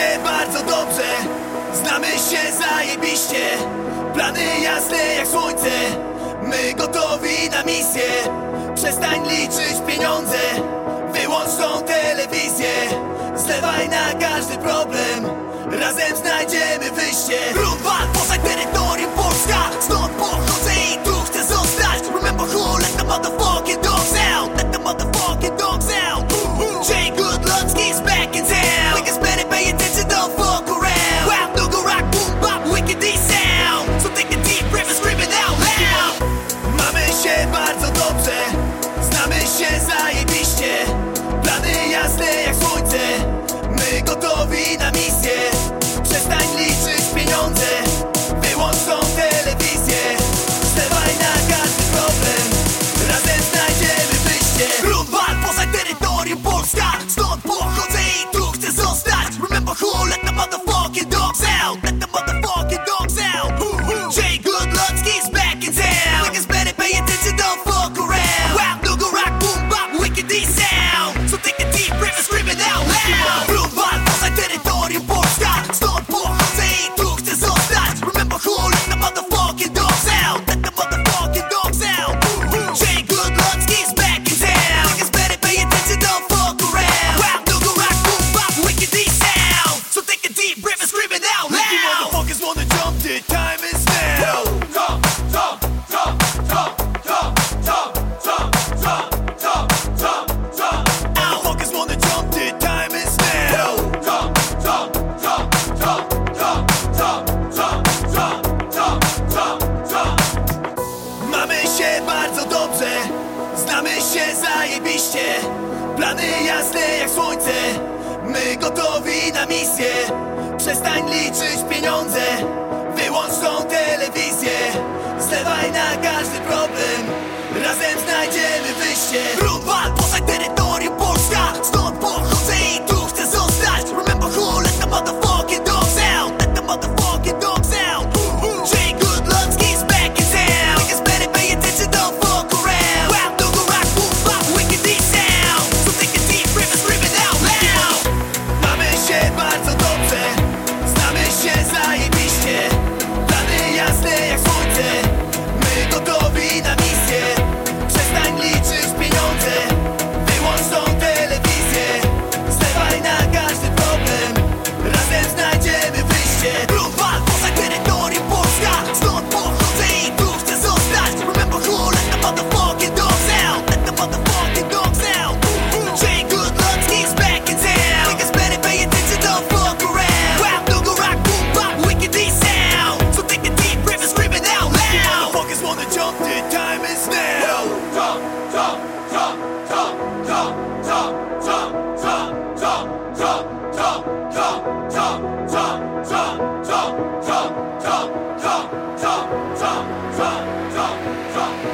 się bardzo dobrze. Znamy się zajebiście. Plany jasne jak słońce. My gotowi na misję. Przestań liczyć pieniądze. Wyłącz tą telewizję. Zlewaj na każdy problem. Razem znajdziemy wyjście. Rund walk, poza terytorium Polska. Stąd się bardzo dobrze. Znamy się zajebiście. Plany jasne jak słońce. My gotowi na misję. zajebiście. Plany jasne jak słońce. My gotowi na misję. Przestań liczyć pieniądze. zajebiście. 上上上上上上上上上上上上上